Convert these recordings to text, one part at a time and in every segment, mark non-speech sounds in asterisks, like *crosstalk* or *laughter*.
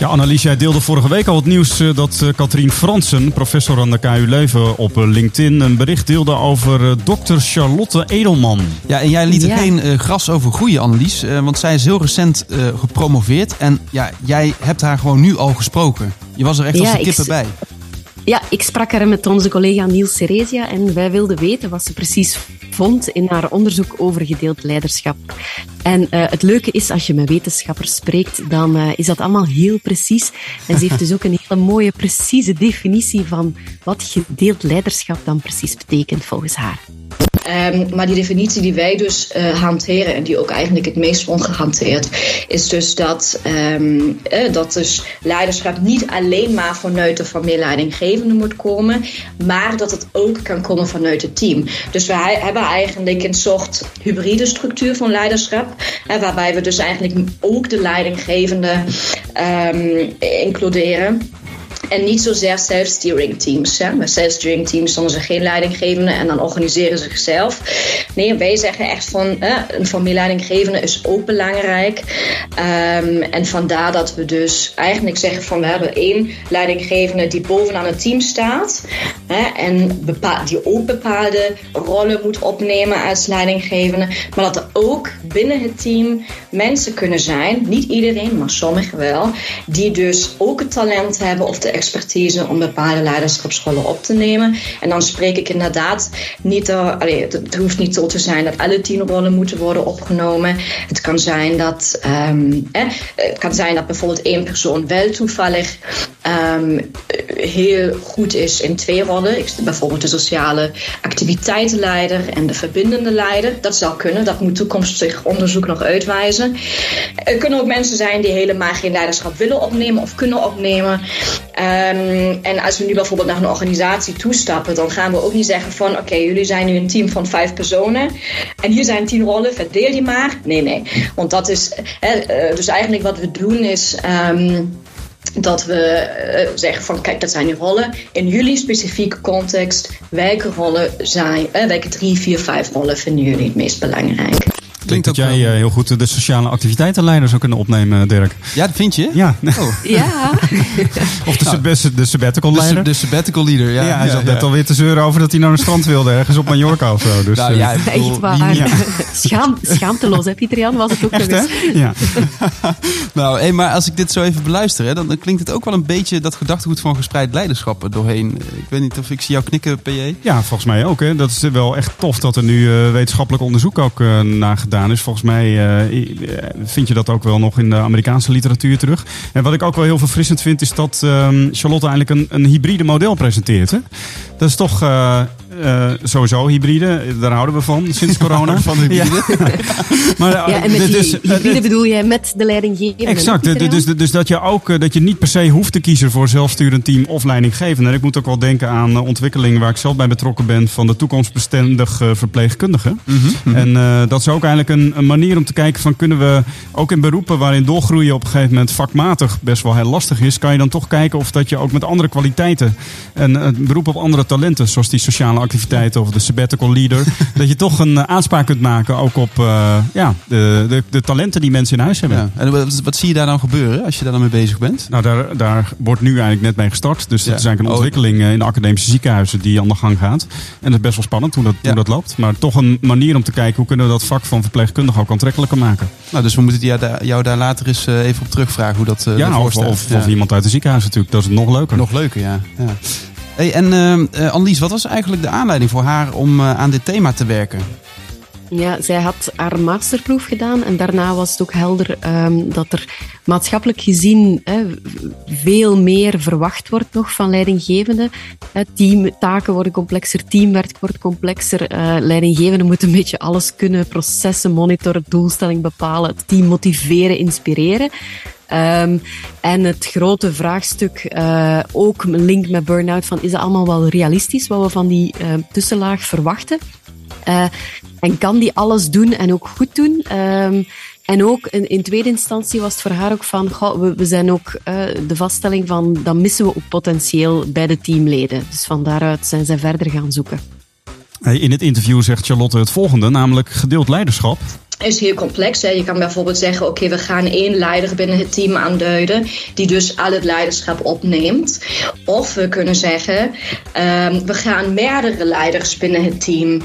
Ja, Annelies, jij deelde vorige week al het nieuws eh, dat eh, Katrien Fransen, professor aan de KU Leuven, op eh, LinkedIn een bericht deelde over dokter Charlotte Edelman. Ja, en jij liet er Ja. geen gras over groeien, Annelies. eh, want zij is heel recent eh, gepromoveerd. En ja, jij hebt haar gewoon nu al gesproken. Je was er echt Ja, als de kippen bij. Ja, ik sprak er met onze collega Niels Ceresia en wij wilden weten wat ze precies vond in haar onderzoek over gedeeld leiderschap. En eh, het leuke is, als je met wetenschappers spreekt, dan eh, is dat allemaal heel precies. En ze heeft dus ook een hele mooie, precieze definitie van wat gedeeld leiderschap dan precies betekent volgens haar. Ehm, maar die definitie die wij dus eh, hanteren en die ook eigenlijk het meest wordt gehanteerd, is dus dat, ehm, eh, dat dus leiderschap niet alleen maar vanuit de formele leidinggevende moet komen, maar dat het ook kan komen vanuit het team. Dus we hebben eigenlijk een soort hybride structuur van leiderschap, waarbij we dus eigenlijk ook de leidinggevende ehm, includeren. En niet zozeer self-steering teams. Hè. Met self-steering teams dan is er geen leidinggevende en dan organiseren ze zichzelf. Nee, wij zeggen echt van hè, een familieleidinggevende is ook belangrijk. Ehm, en vandaar dat we dus eigenlijk zeggen van we hebben één leidinggevende die bovenaan het team staat. Hè, en die ook bepaalde rollen moet opnemen als leidinggevende. Maar dat er ook binnen het team mensen kunnen zijn, niet iedereen, maar sommigen wel, die dus ook het talent hebben of de expertise om bepaalde leiderschapsrollen op te nemen. En dan spreek ik inderdaad niet, er, allee, het, hoeft niet zo te zijn dat alle tien rollen moeten worden opgenomen. Het kan zijn dat, ehm, eh, het kan zijn dat bijvoorbeeld één persoon wel toevallig ehm, heel goed is in twee rollen. Ik, bijvoorbeeld de sociale activiteitenleider en de verbindende leider. Dat zou kunnen, dat moet toekomstig onderzoek nog uitwijzen. Er kunnen ook mensen zijn die helemaal geen leiderschap willen opnemen of kunnen opnemen. Ehm, en als we nu bijvoorbeeld naar een organisatie toestappen, dan gaan we ook niet zeggen van oké, jullie zijn nu een team van vijf personen en hier zijn tien rollen, verdeel die maar. Nee, nee. Want dat is, eh, dus eigenlijk wat we doen is. ehm, dat we eh, zeggen van kijk, dat zijn die rollen. In jullie specifieke context, welke rollen zijn, welke drie, vier, vijf rollen vinden jullie het meest belangrijk? Ik denk dat jij wel. eh, heel goed de sociale activiteitenleider zou kunnen opnemen, Dirk. Ja, dat vind je? Ja, Oh. *laughs* Ja, of de, sab- de sabbatical De, leider. de sabbatical leader, ja. ja, hij zat net alweer te zeuren over dat hij naar een strand wilde, ergens op Mallorca of zo. Dus, Nou eh, ja, ik bedoel, echt waar. Ja. *laughs* Schaam, schaamteloos, hè Pieter-Jan? Was het ook echt nog hè? eens. Ja. *laughs* Nou, hey, maar als ik dit zo even beluister, hè, dan, dan klinkt het ook wel een beetje dat gedachtegoed van gespreid leiderschap er doorheen. Ik weet niet of ik zie jou knikken, PJ. Ja, volgens mij ook. Hè. Dat is wel echt tof dat er nu eh, wetenschappelijk onderzoek ook eh, naar gedaan is. Volgens mij eh, eh, vind je dat ook wel nog in de Amerikaanse literatuur terug. En wat ik ook wel heel verfrissend vind, is dat ehm, Charlotte eigenlijk een, een hybride model presenteert. Hè. Dat is toch eh, sowieso hybride, daar houden we van sinds *laughs* corona. Van hybride. *laughs* maar, Ja, en met dit die is- hybride bedoel jij met de leidinggevende. Exact. Dus, dus, dus dat je ook eh, dat je niet per se hoeft te kiezen voor zelfsturend team of leidinggevende. En ik moet ook wel denken aan ontwikkelingen waar ik zelf bij betrokken ben van de toekomstbestendig eh, verpleegkundige. En eh, dat is ook eigenlijk een, een manier om te kijken van kunnen we ook in beroepen waarin doorgroeien op een gegeven moment vakmatig best wel heel lastig is, kan je dan toch kijken of dat je ook met andere kwaliteiten en een beroep op andere talenten, zoals die sociale activiteiten of de sabbatical leader, *laughs* dat je toch een eh, aanspraak kunt maken ook op eh, ja, de, de, de talenten die mensen in huis hebben. Ja. En wat, wat zie je daar dan gebeuren als je daar dan mee bezig bent? Nou, daar, daar wordt nu eigenlijk net mee gestart. Dus dat is eigenlijk een Oh. ontwikkeling eh, in de academische ziekenhuizen die aan de gang gaat. En dat is best wel spannend hoe dat, hoe dat loopt. Maar toch een manier om te kijken hoe kunnen we dat vak van verpleegkundige ook aantrekkelijker maken. Nou, dus we moeten jou daar, jou daar later eens even op terugvragen hoe dat eh ja, of, of, iemand uit de ziekenhuis natuurlijk. Dat is nog leuker. Nog leuker, ja. ja. En eh, Annelies, wat was eigenlijk de aanleiding voor haar om eh, aan dit thema te werken? Ja, zij had haar masterproef gedaan en daarna was het ook helder ehm, dat er maatschappelijk gezien veel meer verwacht wordt nog van leidinggevenden. Teamtaken worden complexer, teamwerk wordt complexer. leidinggevenden moeten een beetje alles kunnen, processen monitoren, doelstelling bepalen, het team motiveren, inspireren. Ehm, en het grote vraagstuk, eh, ook een link met burn-out, van is het allemaal wel realistisch wat we van die eh, tussenlaag verwachten? Uh, en kan die alles doen en ook goed doen? Um, en ook in, in, tweede instantie was het voor haar ook van, we, zijn ook uh, de vaststelling van, dat missen we ook potentieel bij de teamleden. Dus van daaruit zijn zij verder gaan zoeken. In het interview zegt Charlotte het volgende, namelijk gedeeld leiderschap is heel complex. Hè. Je kan bijvoorbeeld zeggen, oké, we gaan één leider binnen het team aanduiden, die dus al het leiderschap opneemt. Of we kunnen zeggen, um, we gaan meerdere leiders binnen het team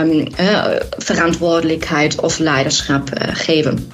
um, uh, verantwoordelijkheid of leiderschap uh, geven.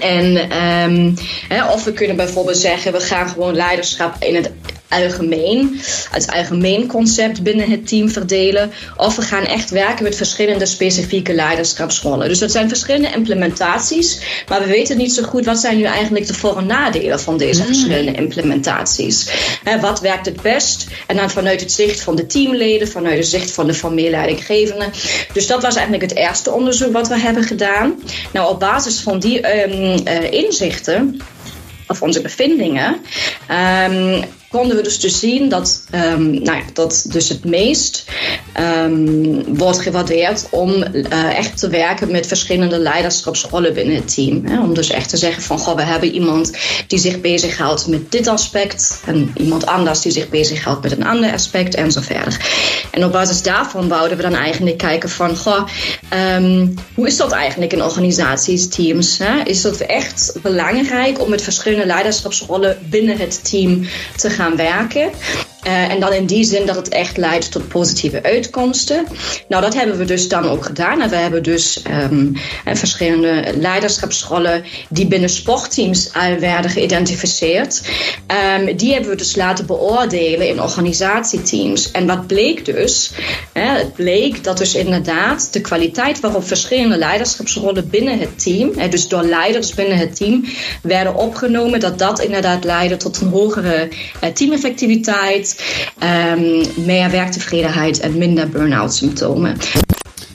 En, um, hè, of we kunnen bijvoorbeeld zeggen, we gaan gewoon leiderschap in het algemeen, als algemeen concept binnen het team verdelen. Of we gaan echt werken met verschillende specifieke leiderschapsrollen. Dus dat zijn verschillende implementaties, maar we weten niet zo goed wat zijn nu eigenlijk de voor- en nadelen van deze hmm. verschillende implementaties. wat werkt het best? En dan vanuit het zicht van de teamleden, vanuit het zicht van de familieleidinggevende. Dus dat was eigenlijk het eerste onderzoek wat we hebben gedaan. Nou, op basis van die um, uh, inzichten of onze bevindingen, um, konden we dus, zien dat, um, nou ja, dat dus het meest um, wordt gewaardeerd om uh, echt te werken met verschillende leiderschapsrollen binnen het team. Hè? Om dus echt te zeggen van, goh, we hebben iemand die zich bezighoudt met dit aspect en iemand anders die zich bezighoudt met een ander aspect en zo verder. En op basis daarvan wouden we dan eigenlijk kijken van, goh, um, hoe is dat eigenlijk in organisaties, teams? Hè? Is dat echt belangrijk om met verschillende leiderschapsrollen binnen het team te gaan gaan werken. Uh, en dan in die zin dat het echt leidt tot positieve uitkomsten. Nou, dat hebben we dus dan ook gedaan. En we hebben dus um, verschillende leiderschapsrollen die binnen sportteams al werden geïdentificeerd. Um, die hebben we dus laten beoordelen in organisatieteams. En wat bleek dus? Hè, het bleek dat dus inderdaad de kwaliteit waarop verschillende leiderschapsrollen binnen het team, hè, dus door leiders binnen het team, werden opgenomen, dat dat inderdaad leidde tot een hogere teameffectiviteit um, meer werktevredenheid en minder burn-out symptomen.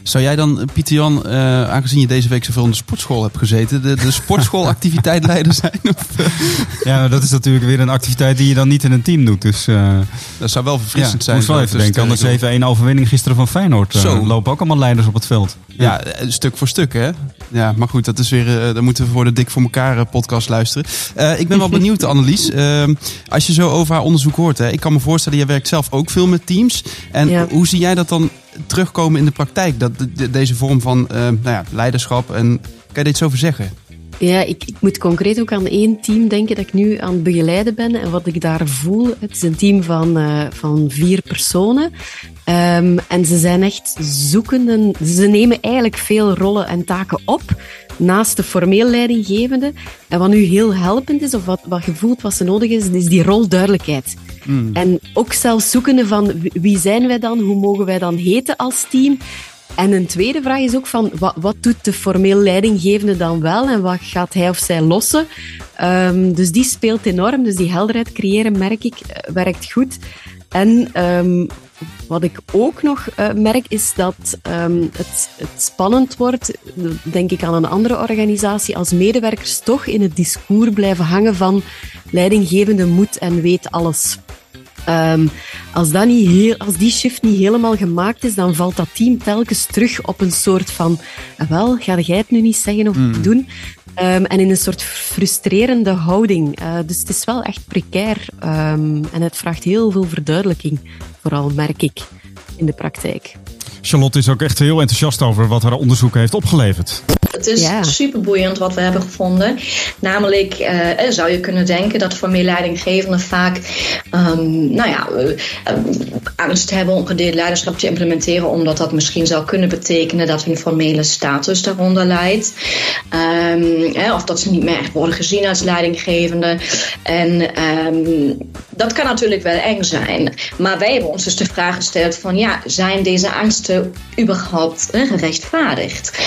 Zou jij dan, Pieter Jan, uh, aangezien je deze week zoveel in de sportschool hebt gezeten, de, de sportschoolactiviteit leider *laughs* zijn? Of? Ja, dat is natuurlijk weer een activiteit die je dan niet in een team doet. Dus, uh, dat zou wel verfrissend ja, zijn. Moest wel even denken aan de 7-1 overwinning gisteren van Feyenoord. Uh, Zo. lopen ook allemaal leiders op het veld. Ja, ja, stuk voor stuk hè. Ja, maar goed, dat is weer, uh, dan moeten we voor de Dik voor elkaar podcast luisteren. ik ben wel benieuwd, *laughs* Annelies. Ehm, als je zo over haar onderzoek hoort, hè, ik kan me voorstellen, je werkt zelf ook veel met teams. En ja. hoe zie jij dat dan terugkomen in de praktijk? Dat deze vorm van uh, nou ja, leiderschap. En kan je dit zo over zeggen? Ja, ik, ik, moet concreet ook aan één team denken dat ik nu aan het begeleiden ben. En wat ik daar voel, het is een team van, uh, van vier personen. Um, en ze zijn echt zoekende. Ze nemen eigenlijk veel rollen en taken op naast de formeel leidinggevende. En wat nu heel helpend is, of wat, wat gevoeld wat ze nodig is, is die rolduidelijkheid. Mm. En ook zelfs zoekende van wie zijn wij dan, hoe mogen wij dan heten als team. En een tweede vraag is ook van wat, wat doet de formeel leidinggevende dan wel en wat gaat hij of zij lossen? Um, dus die speelt enorm. Dus die helderheid creëren, merk ik, werkt goed. En um, wat ik ook nog uh, merk is dat um, het, het, spannend wordt, denk ik aan een andere organisatie, als medewerkers toch in het discours blijven hangen van leidinggevende moet en weet alles. Um, als, dat niet heel, als die shift niet helemaal gemaakt is, dan valt dat team telkens terug op een soort van, ah, wel, ga jij het nu niet zeggen of mm. doen? Um, en in een soort frustrerende houding. Uh, dus het is wel echt precair um, en het vraagt heel veel verduidelijking, vooral merk ik in de praktijk. Charlotte is ook echt heel enthousiast over wat haar onderzoek heeft opgeleverd. Het is ja. super boeiend wat we hebben gevonden. Namelijk uh, zou je kunnen denken dat formeel leidinggevenden vaak um, nou ja, uh, angst hebben om gedeeld leiderschap te implementeren, omdat dat misschien zou kunnen betekenen dat hun formele status daaronder leidt. Um, eh, of dat ze niet meer echt worden gezien als leidinggevende. En um, dat kan natuurlijk wel eng zijn. Maar wij hebben ons dus de vraag gesteld van ja, zijn deze angsten überhaupt gerechtvaardigd?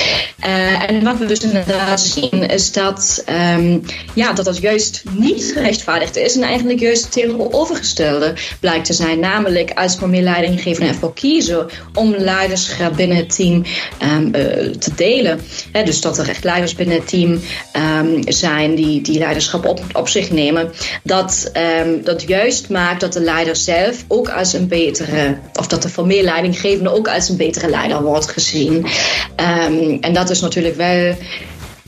Uh, en wat we dus inderdaad zien is dat, um, ja, dat dat juist niet gerechtvaardigd is en eigenlijk juist het tegenovergestelde blijkt te zijn. Namelijk als leidinggevenden ervoor kiezen om leiderschap binnen het team um, uh, te delen. Dus dat er echt leiders binnen het team ehm, zijn die, die leiderschap op, op zich nemen, dat dat juist maakt dat de leider zelf ook als een betere, of dat de formeel leidinggevende ook als een betere leider wordt gezien. Um, en dat is natuurlijk wel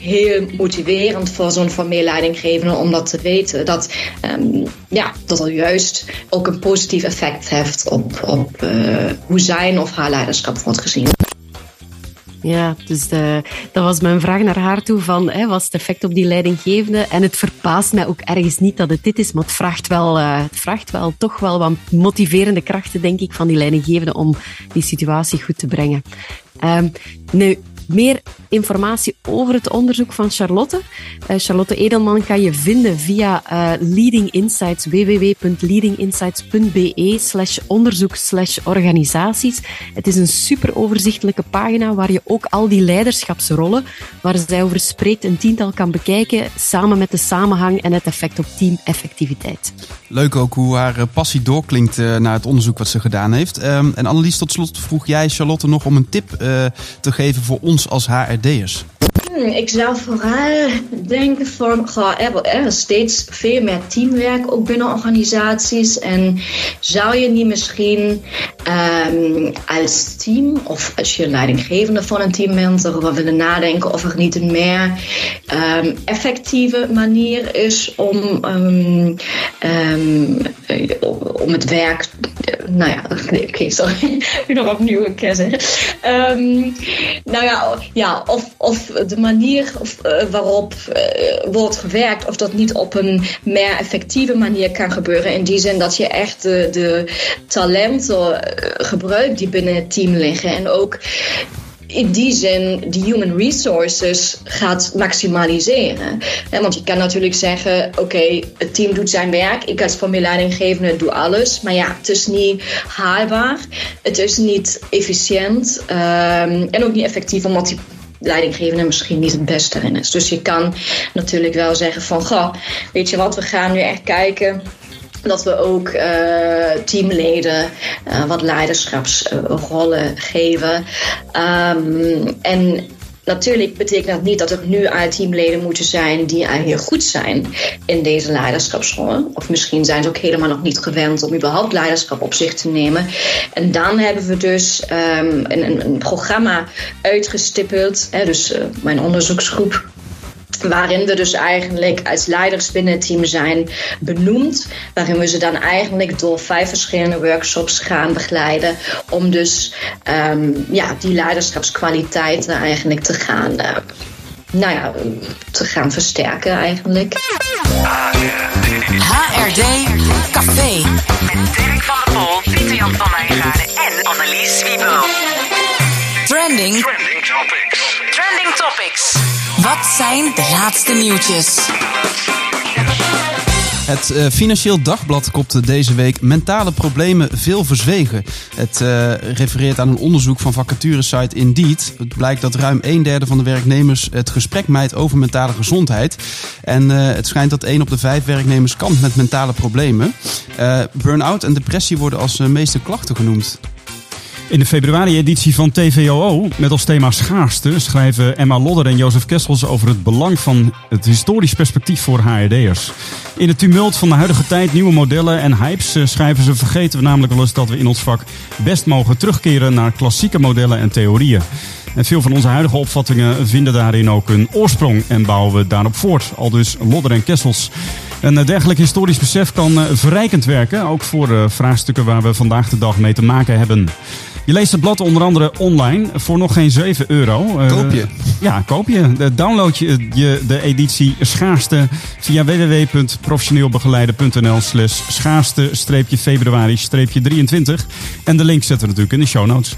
heel motiverend voor zo'n formeel leidinggevende om dat te weten. Dat, um, ja, dat er juist ook een positief effect heeft op, op uh, hoe zijn of haar leiderschap wordt gezien. Ja, dus de, dat was mijn vraag naar haar toe van, hè, wat is het effect op die leidinggevende? En het verbaast mij ook ergens niet dat het dit is, maar het vraagt wel, uh, het vraagt wel toch wel wat motiverende krachten, denk ik, van die leidinggevende om die situatie goed te brengen. Um, meer informatie over het onderzoek van Charlotte. Uh, Charlotte Edelman kan je vinden via uh, Leading Insights, www.leadinginsights.be slash onderzoek slash organisaties. Het is een super overzichtelijke pagina waar je ook al die leiderschapsrollen waar zij over spreekt een tiental kan bekijken, samen met de samenhang en het effect op teameffectiviteit. Leuk ook hoe haar passie doorklinkt naar het onderzoek wat ze gedaan heeft. Um, en Annelies, tot slot vroeg jij Charlotte nog om een tip te geven voor ons als HRD'ers? Hmm, ik zou vooral denken van er, er steeds veel meer teamwerk ook binnen organisaties. En zou je niet misschien um, als team of als je leidinggevende van een team bent, erover willen nadenken of er niet een meer um, effectieve manier is om, um, om het werk. Nou ja, *laughs* oké, sorry. *laughs* nog opnieuw een keer zeggen. nou ja, ja of, of de manier of, uh, waarop uh, wordt gewerkt, of dat niet op een meer effectieve manier kan gebeuren. In die zin dat je echt de talenten gebruikt die binnen het team liggen. En ook in die zin die human resources gaat maximaliseren. want je kan natuurlijk zeggen, oké, het team doet zijn werk. Ik als familieleidinggevende doe alles. Maar ja, het is niet haalbaar. Het is niet efficiënt. Um, en ook niet effectief, omdat die leidinggevende misschien niet het beste erin is. Dus je kan natuurlijk wel zeggen van, goh, weet je wat, we gaan nu echt kijken dat we ook uh, teamleden uh, wat leiderschapsrollen geven. Um, en Natuurlijk betekent dat niet dat er nu al teamleden moeten zijn die al heel goed zijn in deze leiderschapsrollen. Of misschien zijn ze ook helemaal nog niet gewend om überhaupt leiderschap op zich te nemen. En dan hebben we dus um, een, een, programma uitgestippeld. Hè, dus uh, mijn onderzoeksgroep waarin we dus eigenlijk als leiders binnen het team zijn benoemd. Waarin we ze dan eigenlijk door vijf verschillende workshops gaan begeleiden. Om dus um, ja, die leiderschapskwaliteiten eigenlijk te gaan, uh, nou ja, te gaan versterken eigenlijk. HRD Café. Met Dirk van der Pol, Pieter Jan van Wijngaarden en Annelies Wiebel. Trending. Trending Topics. Trending Topics. Wat zijn de laatste nieuwtjes? Het uh, Financieel Dagblad kopte deze week mentale problemen veel verzwegen. Het uh, refereert aan een onderzoek van vacaturesite Indeed. Het blijkt dat ruim een derde van de werknemers het gesprek mijt over mentale gezondheid. En uh, het schijnt dat één op de vijf werknemers kampt met mentale problemen. Burn-out en depressie worden als meeste klachten genoemd. In de februari-editie van TVOO met als thema schaarste schrijven Emma Lodder en Jozef Kessels over het belang van het historisch perspectief voor HRD'ers. In het tumult van de huidige tijd, nieuwe modellen en hypes schrijven ze vergeten we namelijk wel eens dat we in ons vak best mogen terugkeren naar klassieke modellen en theorieën. En veel van onze huidige opvattingen vinden daarin ook een oorsprong en bouwen we daarop voort. Al dus Lodder en Kessels. Een dergelijk historisch besef kan verrijkend werken, ook voor vraagstukken waar we vandaag de dag mee te maken hebben. Je leest het blad onder andere online voor nog geen 7 euro. Koop je? Uh, ja, koop je. Download je, je de editie Schaarste via www.professioneelbegeleider.nl slash schaarste-februari-23. En de link zetten we natuurlijk in de show notes.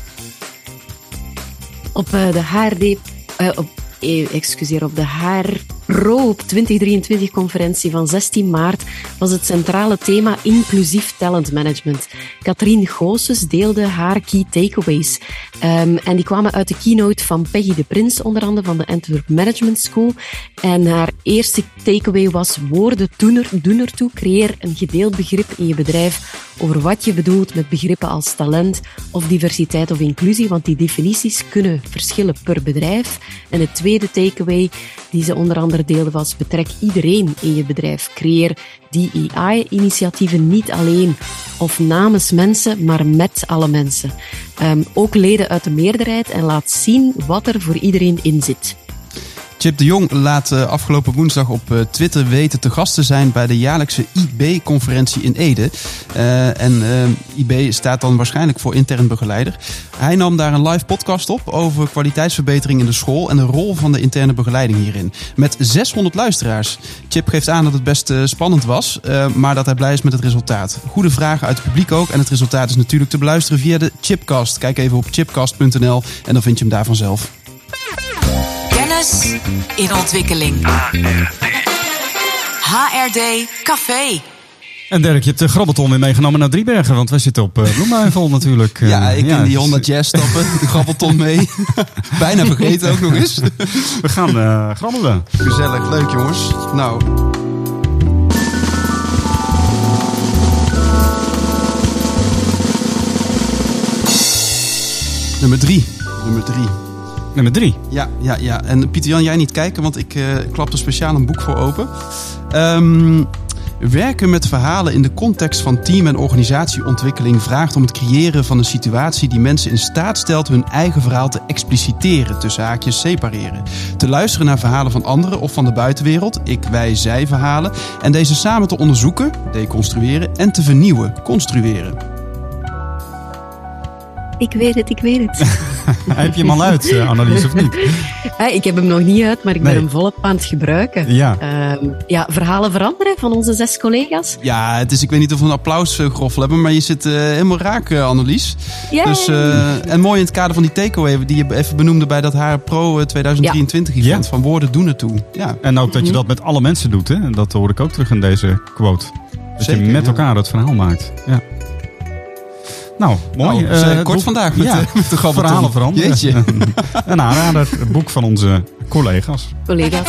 Op uh, de HRD... Uh, op, excuseer, op de HR Pro op 2023-conferentie van 16 maart was het centrale thema inclusief talent management. Katrien Goossens deelde haar key takeaways. Um, en die kwamen uit de keynote van Peggy de Prins, onder andere van de Antwerp Management School. En haar eerste takeaway was woorden doen, er, doen ertoe. Creëer een gedeeld begrip in je bedrijf over wat je bedoelt met begrippen als talent of diversiteit of inclusie, want die definities kunnen verschillen per bedrijf. En het tweede takeaway die ze onder andere deelde was betrek iedereen in je bedrijf. Creëer DEI-initiatieven niet alleen of namens mensen, maar met alle mensen. Um, ook leden uit de meerderheid en laat zien wat er voor iedereen in zit. Chip de Jong laat uh, afgelopen woensdag op uh, Twitter weten te gast te zijn bij de jaarlijkse IB-conferentie in Ede. Uh, en IB staat dan waarschijnlijk voor intern begeleider. Hij nam daar een live podcast op over kwaliteitsverbetering in de school en de rol van de interne begeleiding hierin. Met 600 luisteraars. Chip geeft aan dat het best spannend was, maar dat hij blij is met het resultaat. Goede vragen uit het publiek ook. En het resultaat is natuurlijk te beluisteren via de Chipcast. Kijk even op chipcast.nl en dan vind je hem daar vanzelf. Kennis in ontwikkeling. HRD Café. En Dirk, je hebt de grabbelton weer meegenomen naar Driebergen, want wij zitten op uh, Bloemhuivel *laughs* natuurlijk. Ja, ik in die Honda Jazz stappen, de grabbelton mee. *laughs* Bijna vergeten ook nog eens. We gaan uh, grabbelen. Gezellig, leuk jongens. Nou, Nummer drie. Nummer drie. Nummer drie. Ja, ja, ja. En Pieter Jan, jij niet kijken, want ik uh, klap er speciaal een boek voor open. Um, werken met verhalen in de context van team- en organisatieontwikkeling vraagt om het creëren van een situatie die mensen in staat stelt hun eigen verhaal te expliciteren, tussen haakjes separeren. Te luisteren naar verhalen van anderen of van de buitenwereld, ik, wij, zij verhalen, en deze samen te onderzoeken, deconstrueren en te vernieuwen, construeren. Ik weet het, ik weet het. *laughs* heb je hem al uit, uh, Annelies, of niet? *laughs* ik heb hem nog niet uit, maar ik ben hem volop aan het gebruiken. Ja. Uh, ja, verhalen veranderen van onze zes collega's. Ja, het is, ik weet niet of we een applausgroffel hebben, maar je zit uh, helemaal raak, uh, Annelies. Ja. Dus, en mooi in het kader van die takeaway die je even benoemde bij dat HR Pro 2023 event. Ja. Van woorden doen ertoe. Ja. En ook dat je dat met alle mensen doet, hè? En dat hoor ik ook terug in deze quote. Dat Zeker, je met elkaar het verhaal maakt. Ja. Nou, mooi. Nou, uh, kort boek, vandaag met, ja, de, met de verhalen veranderen. Jeetje. *laughs* een aanrader, het boek van onze collega's. Collega's.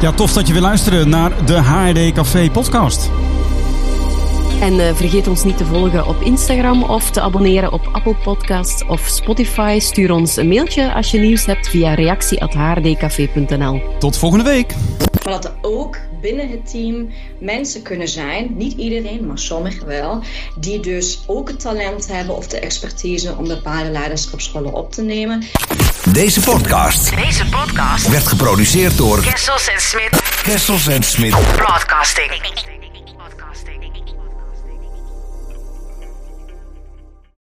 Ja, tof dat je weer luisteren naar de HRD Café podcast. En uh, vergeet ons niet te volgen op Instagram of te abonneren op Apple Podcasts of Spotify. Stuur ons een mailtje als je nieuws hebt via reactie.hrdcafé.nl. Tot volgende week. Er ook binnen het team mensen kunnen zijn, niet iedereen, maar sommigen wel, die dus ook het talent hebben of de expertise om bepaalde leiderschapsrollen op te nemen. Deze podcast, Deze podcast werd geproduceerd door Kessels en Smit Kessels en Smit Broadcasting.